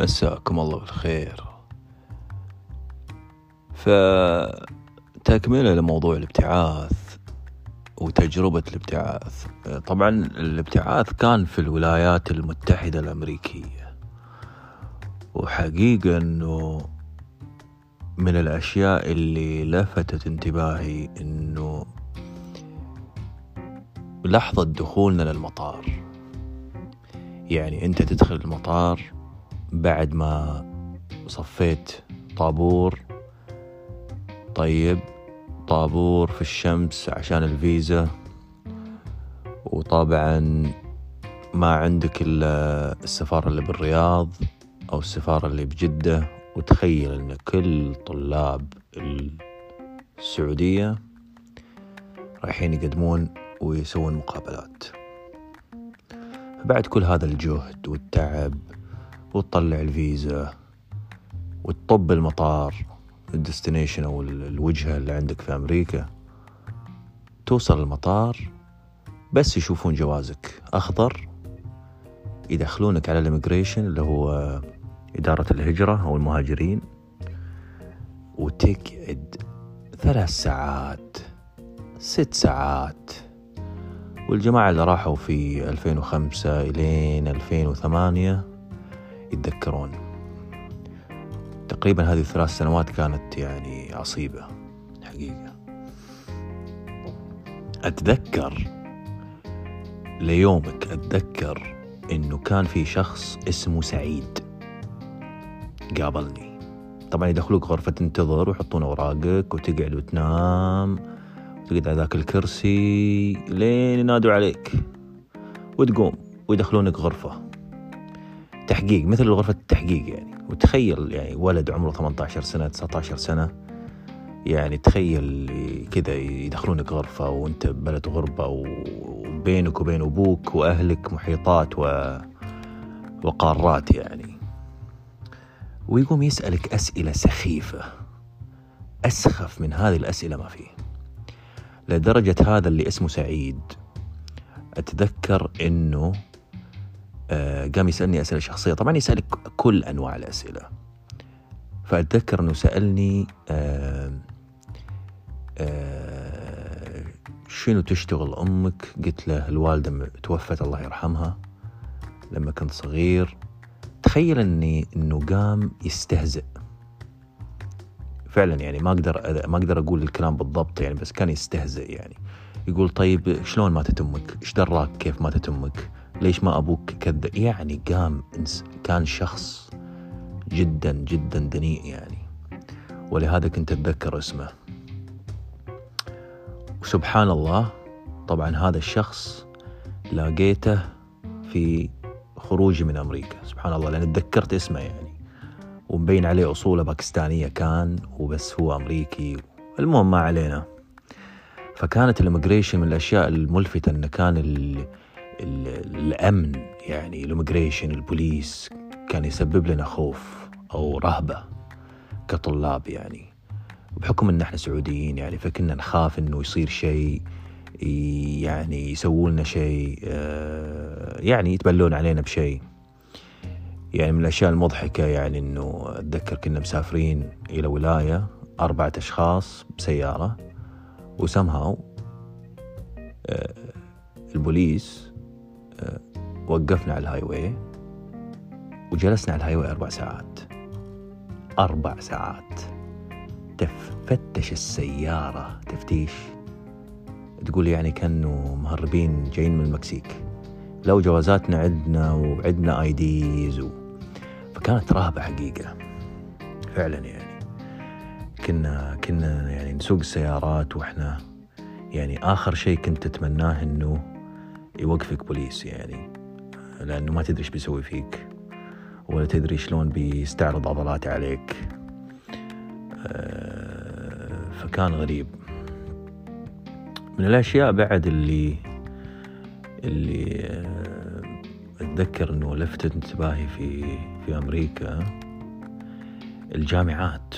مساكم الله بالخير. فتكملة لموضوع الابتعاث وتجربة الابتعاث. طبعا الابتعاث كان في الولايات المتحدة الأمريكية. وحقيقة أنه من الأشياء اللي لفتت انتباهي أنه لحظة دخولنا للمطار. يعني أنت تدخل المطار بعد ما صفيت طابور طيب طابور في الشمس عشان الفيزا. وطبعا ما عندك إلا السفارة اللي بالرياض أو السفارة اللي بجدة. وتخيل أن كل طلاب السعودية رايحين يقدمون ويسوون مقابلات. فبعد كل هذا الجهد والتعب وتطلع الفيزا وتطب المطار ال destination أو الوجهة اللي عندك في أمريكا. توصل المطار بس يشوفون جوازك. أخضر يدخلونك على ال immigration اللي هو إدارة الهجرة أو المهاجرين. وتقعد ثلاث ساعات ست ساعات. والجماعة اللي راحوا في 2005 إلين 2008 يتذكرون. تقريبا هذه الثلاث سنوات كانت يعني عصيبة حقيقة. أتذكر ليومك أتذكر إنه كان في شخص اسمه سعيد قابلني. طبعا يدخلوك غرفة تنتظر ويحطون أوراقك وتقعد وتنام وتقعد على ذاك الكرسي لين ينادوا عليك وتقوم ويدخلونك غرفة. تحقيق مثل غرفة التحقيق يعني. وتخيل يعني ولد عمره 18 سنة 19 سنة يعني تخيل كذا يدخلونك غرفة وانت بلد غربة وبينك وبين أبوك وأهلك محيطات و... وقارات يعني. ويقوم يسألك أسئلة سخيفة. أسخف من هذه الأسئلة ما فيه. لدرجة هذا اللي اسمه سعيد. أتذكر أنه قام يسألني أسئلة شخصية. طبعا يسألك كل أنواع الأسئلة. فأتذكر أنه سألني آه، آه، شنو تشتغل أمك؟ قلت له الوالدة توفت الله يرحمها لما كنت صغير. تخيل إني إنه قام يستهزئ. فعلا يعني ما أقدر ما أقدر أقول الكلام بالضبط يعني بس كان يستهزئ يعني. يقول طيب شلون ماتت أمك؟ إيش دراك؟ كيف ماتت أمك؟ ليش ما أبوك كذا؟ يعني قام كان شخص جدا جدا دنيء يعني. ولهذا كنت أتذكر اسمه. وسبحان الله طبعا هذا الشخص لاقيته في خروجي من أمريكا. سبحان الله لأن تذكرت اسمه يعني. ومبين عليه أصوله باكستانية كان وبس هو أمريكي. المهم ما علينا. فكانت ال immigration من الأشياء الملفتة أنه كان ال ال الأمن يعني ال immigration البوليس كان يسبب لنا خوف أو رهبة كطلاب يعني. بحكم إن إحنا سعوديين يعني فكنا نخاف إنه يصير شيء يعني يسووا لنا شيء آه، يعني يتبلون علينا بشيء. يعني من الأشياء المضحكة يعني إنه أتذكر كنا مسافرين إلى ولاية أربعة أشخاص بسيارة وسمهاو آه، البوليس وقفنا على ال highway وجلسنا على ال highway أربع ساعات. أربع ساعات. تفتش السيارة. تفتيش. تقول يعني كانوا مهربين جايين من المكسيك. لو جوازاتنا عندنا وعندنا IDs و... فكانت رهبة حقيقة. فعلا يعني. كنا كنا يعني نسوق السيارات وإحنا يعني آخر شيء كنت أتمناه إنه يوقفك بوليس يعني لأنه ما تدري إيش بيسوي فيك ولا تدري شلون بيستعرض عضلاته عليك. آه، فكان غريب. من الأشياء بعد اللي اللي آه، أتذكر أنه لفتت انتباهي في في أمريكا الجامعات.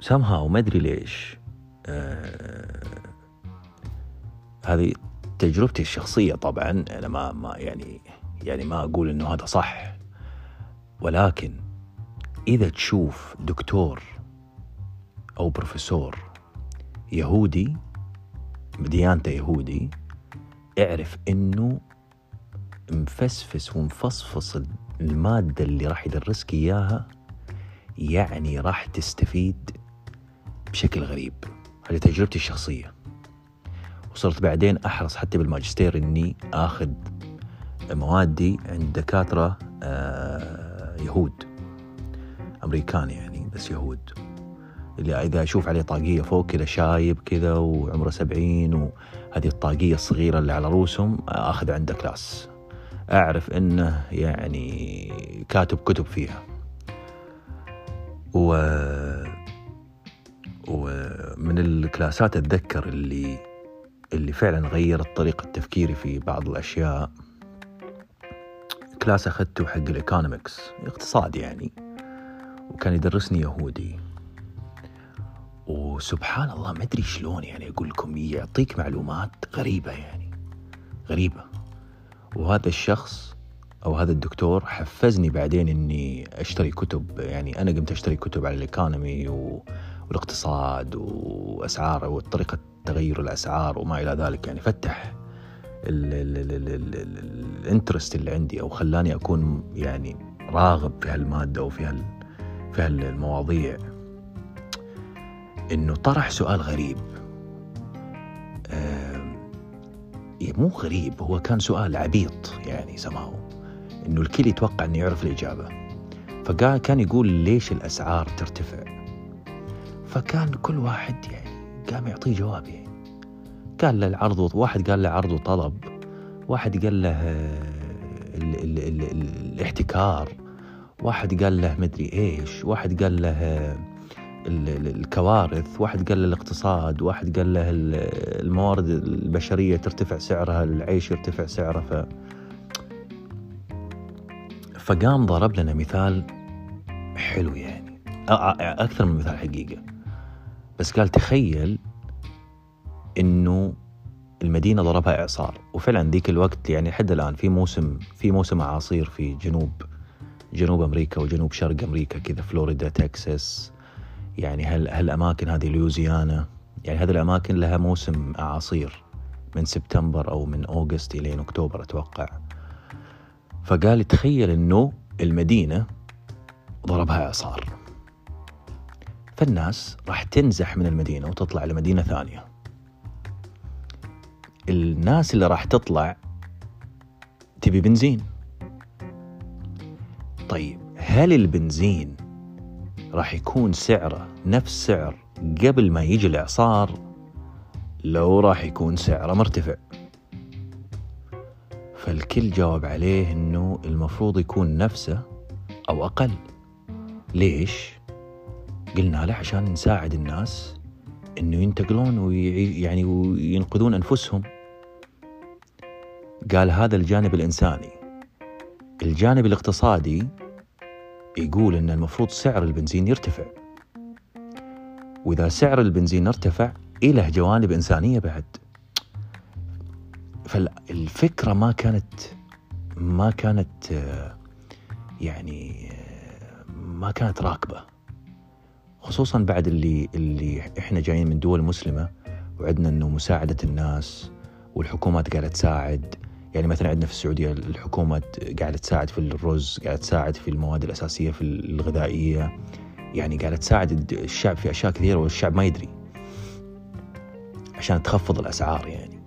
سامها وما أدري ليش آه هذه تجربتي الشخصية طبعا أنا ما ما يعني يعني ما أقول إنه هذا صح. ولكن إذا تشوف دكتور أو بروفيسور يهودي ديانته يهودي اعرف إنه مفسفس ومفصفص المادة اللي راح يدرسك إياها يعني راح تستفيد بشكل غريب. هذه تجربتي الشخصية. وصرت بعدين أحرص حتى بالماجستير إني آخذ موادي عند دكاترة آه، يهود. أمريكان يعني بس يهود. اللي إذا أشوف عليه طاقية فوق كذا شايب كذا وعمره سبعين وهذه الطاقية الصغيرة اللي على رؤوسهم أخذ عنده كلاس. أعرف إنه يعني كاتب كتب فيها. و ومن الكلاسات أتذكر اللي اللي فعلا غيرت طريقة تفكيري في بعض الأشياء. كلاس أخذته حق ال economics اقتصاد يعني وكان يدرسني يهودي. وسبحان الله ما أدري شلون يعني أقول لكم يعطيك معلومات غريبة يعني غريبة. وهذا الشخص أو هذا الدكتور حفزني بعدين إني أشتري كتب يعني أنا قمت أشتري كتب على الإيكونومي والاقتصاد واسعار وطريقه تغير الأسعار وما إلى ذلك. يعني فتح الانترست اللي عندي أو خلاني أكون يعني راغب في هالمادة وفي هال في هالمواضيع. إنه طرح سؤال غريب. مو غريب هو كان سؤال عبيط يعني سماه إنه الكل يتوقع إنه يعرف الإجابة. فكان كان يقول ليش الأسعار ترتفع. فكان كل واحد يعني قام يعطيه جواب يعني قال له العرض واحد قال له عرض وطلب واحد قال له ال ال ال ال الاحتكار واحد قال له مدري إيش واحد قال له الكوارث واحد قال له الاقتصاد واحد قال له الموارد البشرية ترتفع سعرها العيش يرتفع سعره ف فقام ضرب لنا مثال حلو يعني. أكثر من مثال حقيقة. بس قال تخيل إنه المدينة ضربها إعصار. وفعلا ذيك الوقت يعني لحد الآن في موسم في موسم أعاصير في جنوب جنوب أمريكا وجنوب شرق أمريكا كذا فلوريدا تكساس. يعني هال هالأماكن هذه لوزيانا يعني هذه الأماكن لها موسم اعاصير من سبتمبر أو من أوغست الين أكتوبر أتوقع. فقال تخيل إنه المدينة ضربها إعصار. فالناس راح تنزح من المدينة وتطلع لمدينة ثانية. الناس اللي راح تطلع تبي بنزين. طيب هل البنزين راح يكون سعره نفس سعر قبل ما يجي الإعصار؟ لو راح يكون سعره مرتفع. فالكل جاوب عليه إنه المفروض يكون نفسه أو أقل. ليش؟ قلنا له عشان نساعد الناس إنه ينتقلون ويعني يعني وينقذون أنفسهم. قال هذا الجانب الإنساني. الجانب الاقتصادي يقول إن المفروض سعر البنزين يرتفع. وإذا سعر البنزين ارتفع له جوانب إنسانية بعد. فالفكرة ما كانت ما كانت يعني ما كانت راكبة. خصوصا بعد اللي اللي إحنا جايين من دول مسلمة وعدنا إنه مساعدة الناس والحكومات قاعدة تساعد. يعني مثلا عندنا في السعودية الحكومة قاعدة تساعد في الرز قاعدة تساعد في المواد الأساسية في الغذائية. يعني قاعدة تساعد الشعب في أشياء كثيرة والشعب ما يدري عشان تخفض الأسعار يعني.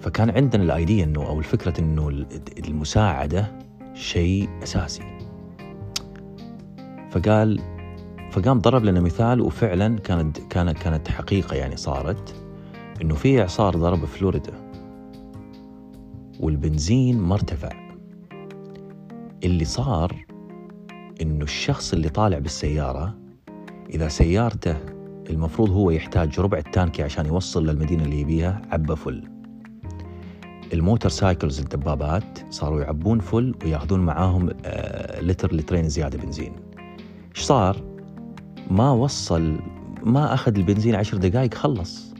فكان عندنا الأيديا إنه أو الفكرة إنه المساعدة شيء أساسي. فقال فقام ضرب لنا مثال وفعلا كانت كانت كانت حقيقة يعني صارت إنه في إعصار ضرب فلوريدا. والبنزين ما ارتفع. اللي صار إنه الشخص اللي طالع بالسيارة إذا سيارته المفروض هو يحتاج ربع التانكي عشان يوصل للمدينة اللي يبيها عبى full. ال motorcycles الدبابات صاروا يعبون full وياخذون معاهم آه لتر لترين زيادة بنزين. إيش صار؟ ما وصل ما أخذ البنزين عشر دقائق خلص.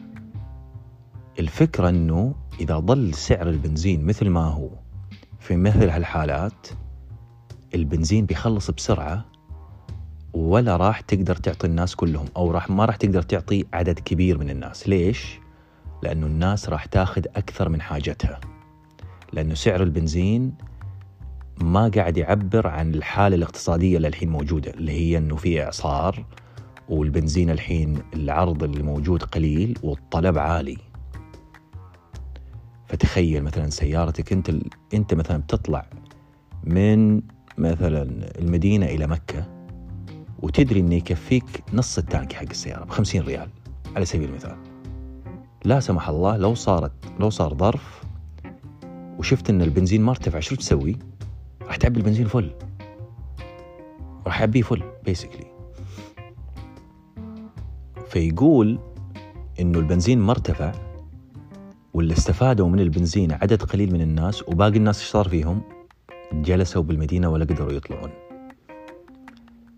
الفكرة إنه إذا ظل سعر البنزين مثل ما هو في مثل هالحالات البنزين بيخلص بسرعة ولا راح تقدر تعطي الناس كلهم أو راح ما راح تقدر تعطي عدد كبير من الناس. ليش؟ لأنه الناس راح تاخذ أكثر من حاجتها. لأنه سعر البنزين ما قاعد يعبر عن الحالة الاقتصادية اللي الحين موجودة اللي هي أنه في إعصار والبنزين الحين العرض اللي موجود قليل والطلب عالي فتخيل مثلا سيارتك أنت أنت مثلا بتطلع من مثلا المدينة إلى مكة وتدري إنه يكفيك نص التانك حق السيارة ب 50 ريال على سبيل المثال لا سمح الله لو صارت لو صار ظرف وشفت إن البنزين ما ارتفع شو تسوي؟ راح تعبي البنزين فل راح اعبيه فل بيسكلي فيقول إنه البنزين ما ارتفع واللي استفادوا من البنزين عدد قليل من الناس وباقي الناس إيش صار فيهم؟ جلسوا بالمدينة ولا قدروا يطلعون.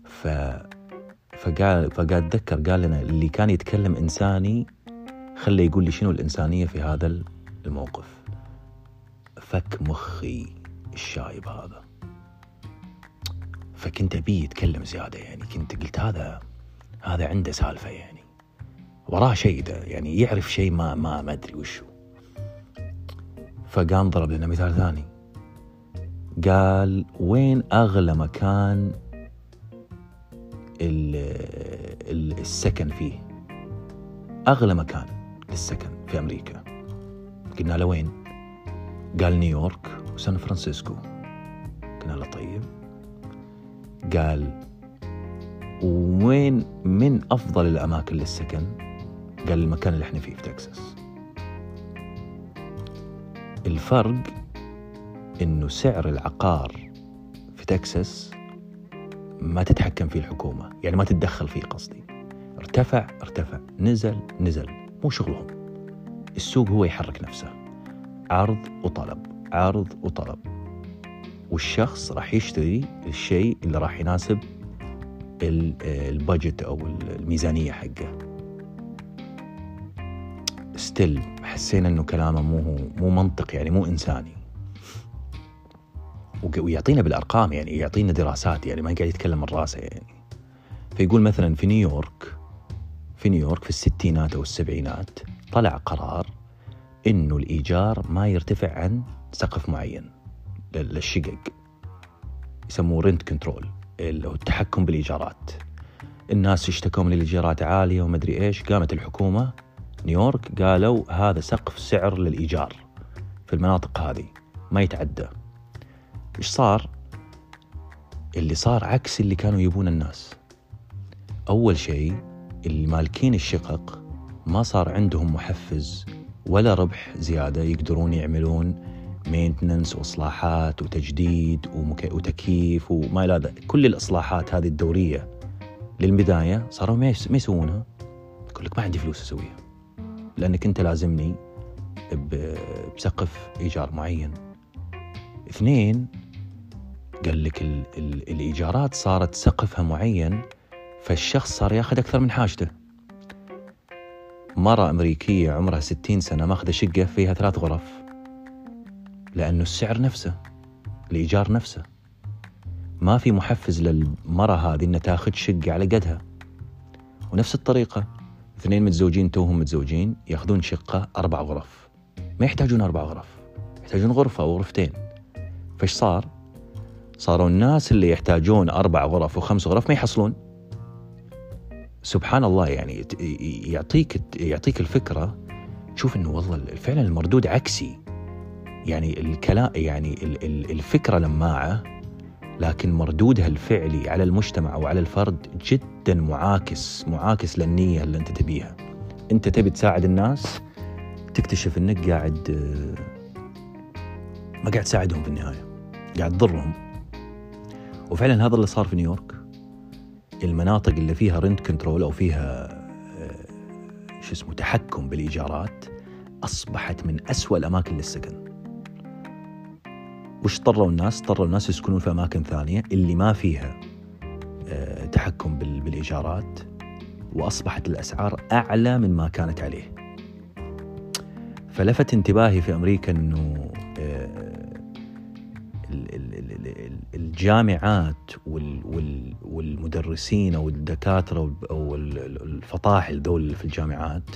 ف فقال فقال أتذكر قال لنا اللي كان يتكلم إنساني خليه يقول لي شنو الإنسانية في هذا الموقف. فك مخي الشايب هذا. فكنت ابيه يتكلم زيادة يعني كنت قلت هذا هذا عنده سالفة يعني. وراه شيء ده يعني يعرف شيء ما ما ما أدري وشو. فقام ضرب لنا مثال ثاني. قال وين أغلى مكان السكن فيه؟ أغلى مكان للسكن في أمريكا. قلنا له وين؟ قال نيويورك. وسان فرانسيسكو. قلنا له طيب. قال وين من أفضل الأماكن للسكن؟ قال المكان اللي إحنا فيه في تكساس. الفرق إنه سعر العقار في تكساس ما تتحكم فيه الحكومة يعني ما تتدخل فيه قصدي. ارتفع ارتفع نزل نزل مو شغلهم. السوق هو يحرك نفسه. عرض وطلب. عرض وطلب. والشخص راح يشتري الشيء اللي راح يناسب البادجت أو الميزانية حقه. ستيل حسينا إنه كلامه مو مو منطق يعني مو إنساني. ويعطينا بالأرقام يعني يعطينا دراسات يعني ما قاعد يتكلم من راسه يعني. فيقول مثلا في نيويورك في نيويورك في الستينات أو السبعينات طلع قرار إنه الإيجار ما يرتفع عن سقف معين للشقق. يسموه rent control اللي هو التحكم بالإيجارات. الناس اشتكوا من الإيجارات عالية ومدري إيش. قامت الحكومة نيويورك قالوا هذا سقف سعر للإيجار في المناطق هذه. ما يتعدى. إيش صار؟ اللي صار عكس اللي كانوا يبون الناس. أول شيء اللي مالكين الشقق ما صار عندهم محفز ولا ربح زيادة يقدرون يعملون مينتننس وإصلاحات وتجديد وتكييف وما إلى ذلك. كل الإصلاحات هذه الدورية للبداية صاروا ما يسوونها؟ يقول لك ما عندي فلوس أسويها. لأنك أنت لازمني بسقف إيجار معين. اثنين قال لك ال ال الإيجارات صارت سقفها معين فالشخص صار ياخذ أكثر من حاجته. مرة أمريكية عمرها ستين سنة ماخذة شقة فيها ثلاث غرف. لأنه السعر نفسه الإيجار نفسه. ما في محفز للمرة هذه أنها تاخذ شقة على قدها. ونفس الطريقة اثنين متزوجين توهم متزوجين ياخذون شقة أربع غرف. ما يحتاجون أربع غرف يحتاجون غرفة أو غرفتين. فإيش صار؟ صاروا الناس اللي يحتاجون أربع غرف وخمس غرف ما يحصلون. سبحان الله يعني يعطيك يعطيك الفكرة. تشوف إنه والله فعلا المردود عكسي. يعني الكلام يعني الفكرة لماعة لكن مردودها الفعلي على المجتمع أو على الفرد جدا معاكس معاكس للنية اللي أنت تبيها. أنت تبي تساعد الناس تكتشف إنك قاعد ما قاعد تساعدهم في النهاية قاعد تضرهم. وفعلا هذا اللي صار في نيويورك. المناطق اللي فيها رنت كنترول أو فيها شو اسمه تحكم بالإيجارات أصبحت من أسوأ الأماكن للسكن. وش اضطروا الناس؟ اضطروا الناس يسكنون في أماكن ثانية اللي ما فيها آه، تحكم بالإيجارات وأصبحت الأسعار أعلى من ما كانت عليه. فلفت انتباهي في أمريكا إنه آه، الجامعات وال وال والمدرسين أو الدكاترة أو الفطاحل ذول في الجامعات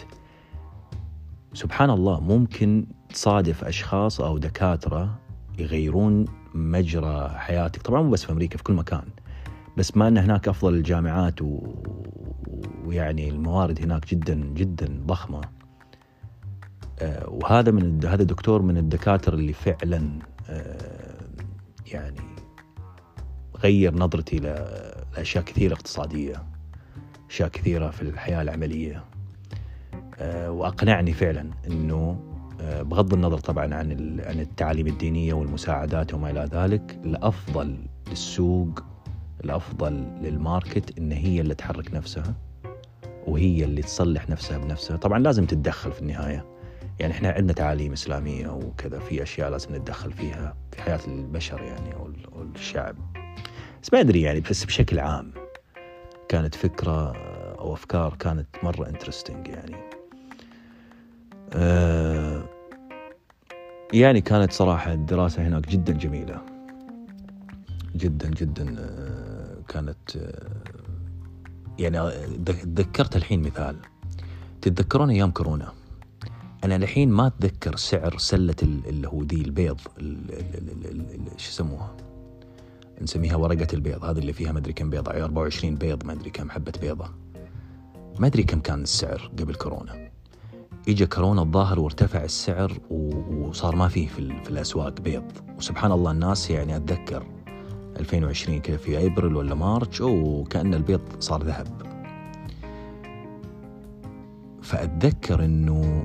سبحان الله ممكن تصادف أشخاص أو دكاترة يغيرون مجرى حياتك. طبعا مو بس في أمريكا في كل مكان. بس ما إن هناك أفضل الجامعات و... ويعني الموارد هناك جدا جدا ضخمة. آه، وهذا من هذا دكتور من الدكاترة اللي فعلا آه، يعني غير نظرتي لأشياء كثيرة اقتصادية أشياء كثيرة في الحياة العملية. آه، وأقنعني فعلا إنه بغض النظر طبعا عن عن التعاليم الدينية والمساعدات وما إلى ذلك الأفضل للسوق الأفضل لل market إن هي اللي تحرك نفسها وهي اللي تصلح نفسها بنفسها. طبعا لازم تتدخل في النهاية. يعني إحنا عندنا تعاليم إسلامية وكذا في أشياء لازم نتدخل فيها في حياة البشر يعني أو الشعب بس ما أدري يعني بس بشكل عام كانت فكرة أو أفكار كانت مرة interesting يعني. آه يعني كانت صراحة الدراسة هناك جدا جميلة. جدا جدا آه كانت آه يعني تذكرت الحين مثال. تتذكرون أيام كورونا؟ أنا الحين ما أتذكر سعر سلة اللي هو ذي البيض شو يسموها؟ نسميها ورقة البيض هذه اللي فيها ما أدري كم بيضة 24 بيض ما أدري كم حبة بيضة. ما أدري كم كان السعر قبل كورونا. اجى كورونا الظاهر وارتفع السعر وصار ما فيه في, في الأسواق بيض. وسبحان الله الناس يعني أتذكر 2020 كذا في أبريل ولا مارش وكان البيض صار ذهب. فأتذكر إنه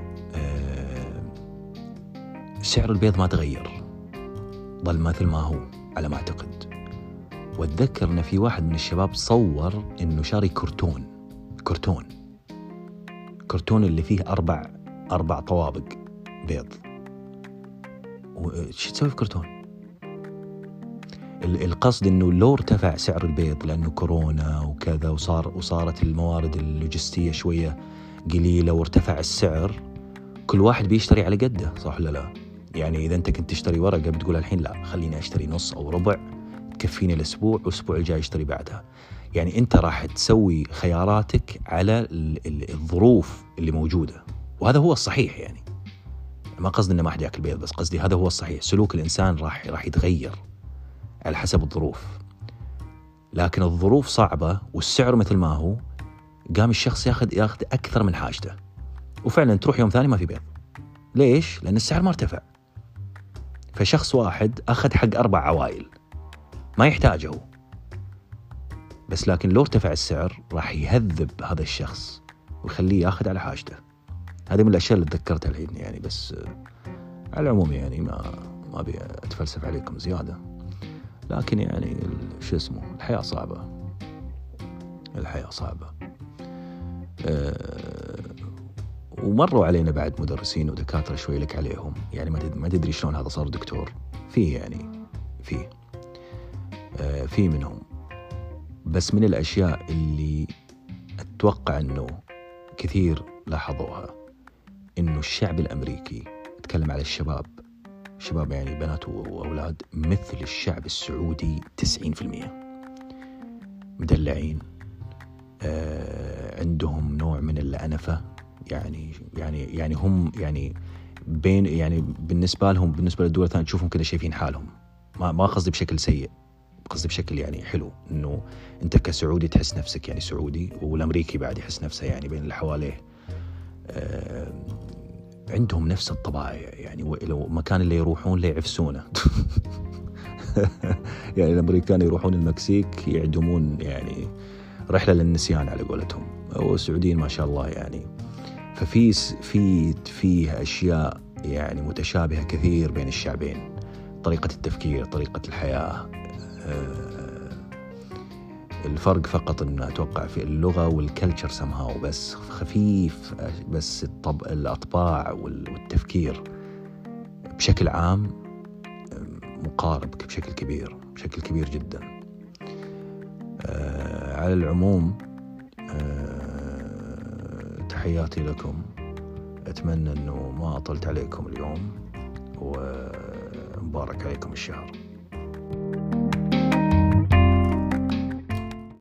سعر البيض ما تغير. ظل مثل ما هو على ما أعتقد. وأتذكر إن في واحد من الشباب صور إنه شاري كرتون. كرتون. كرتون اللي فيه أربع أربع طوابق بيض وش تسوي في كرتون؟ القصد إنه لو ارتفع سعر البيض لأنه كورونا وكذا وصار وصارت الموارد اللوجستية شوية قليلة وارتفع السعر كل واحد بيشتري على قده صح ولا لا؟ يعني إذا أنت كنت تشتري ورقة بتقول الحين لا خليني أشتري نص أو ربع تكفيني الأسبوع والأسبوع الجاي أشتري بعدها يعني أنت راح تسوي خياراتك على الظروف اللي موجودة. وهذا هو الصحيح يعني. ما قصدي إنه ما حد يأكل بيض بس قصدي هذا هو الصحيح. سلوك الإنسان راح راح يتغير على حسب الظروف. لكن الظروف صعبة والسعر مثل ما هو قام الشخص ياخذ ياخذ أكثر من حاجته. وفعلا تروح يوم ثاني ما في بيض. ليش؟ لأن السعر ما ارتفع. فشخص واحد أخذ حق أربع عوائل. ما يحتاجه. بس لكن لو ارتفع السعر راح يهذب هذا الشخص ويخليه ياخذ على حاجته. هذه من الأشياء اللي تذكرتها الحين يعني بس على العموم يعني ما ما أبي أتفلسف عليكم زيادة. لكن يعني شو اسمه الحياة صعبة. الحياة صعبة. أه ومروا علينا بعد مدرسين ودكاترة شوي لك عليهم. يعني ما تدري شلون هذا صار دكتور. في يعني في آه في منهم. بس من الأشياء اللي أتوقع إنه كثير لاحظوها إنه الشعب الأمريكي أتكلم على الشباب شباب يعني بنات وأولاد مثل الشعب السعودي 90% مدلعين آه عندهم نوع من الأنفة يعني يعني يعني هم يعني بين يعني بالنسبة لهم بالنسبة للدول الثانية تشوفهم كذا شايفين حالهم. ما ما قصدي بشكل سيء. قصدي بشكل يعني حلو إنه أنت كسعودي تحس نفسك يعني سعودي والأمريكي بعد يحس نفسه يعني بين اللي حواليه. آه عندهم نفس الطبائع يعني لو مكان اللي يروحون لا يعفسونه. يعني الأمريكان يروحون المكسيك يعدمون يعني رحلة للنسيان على قولتهم. والسعوديين ما شاء الله يعني. ففي في فيه أشياء يعني متشابهة كثير بين الشعبين. طريقة التفكير طريقة الحياة الفرق فقط إن أتوقع في اللغة والكلتشر سمهاو بس خفيف بس الطب الأطباع والتفكير بشكل عام مقارب بشكل كبير بشكل كبير جدا. آه، على العموم تحياتي لكم. أتمنى أنه ما أطلت عليكم اليوم ومبارك عليكم الشهر.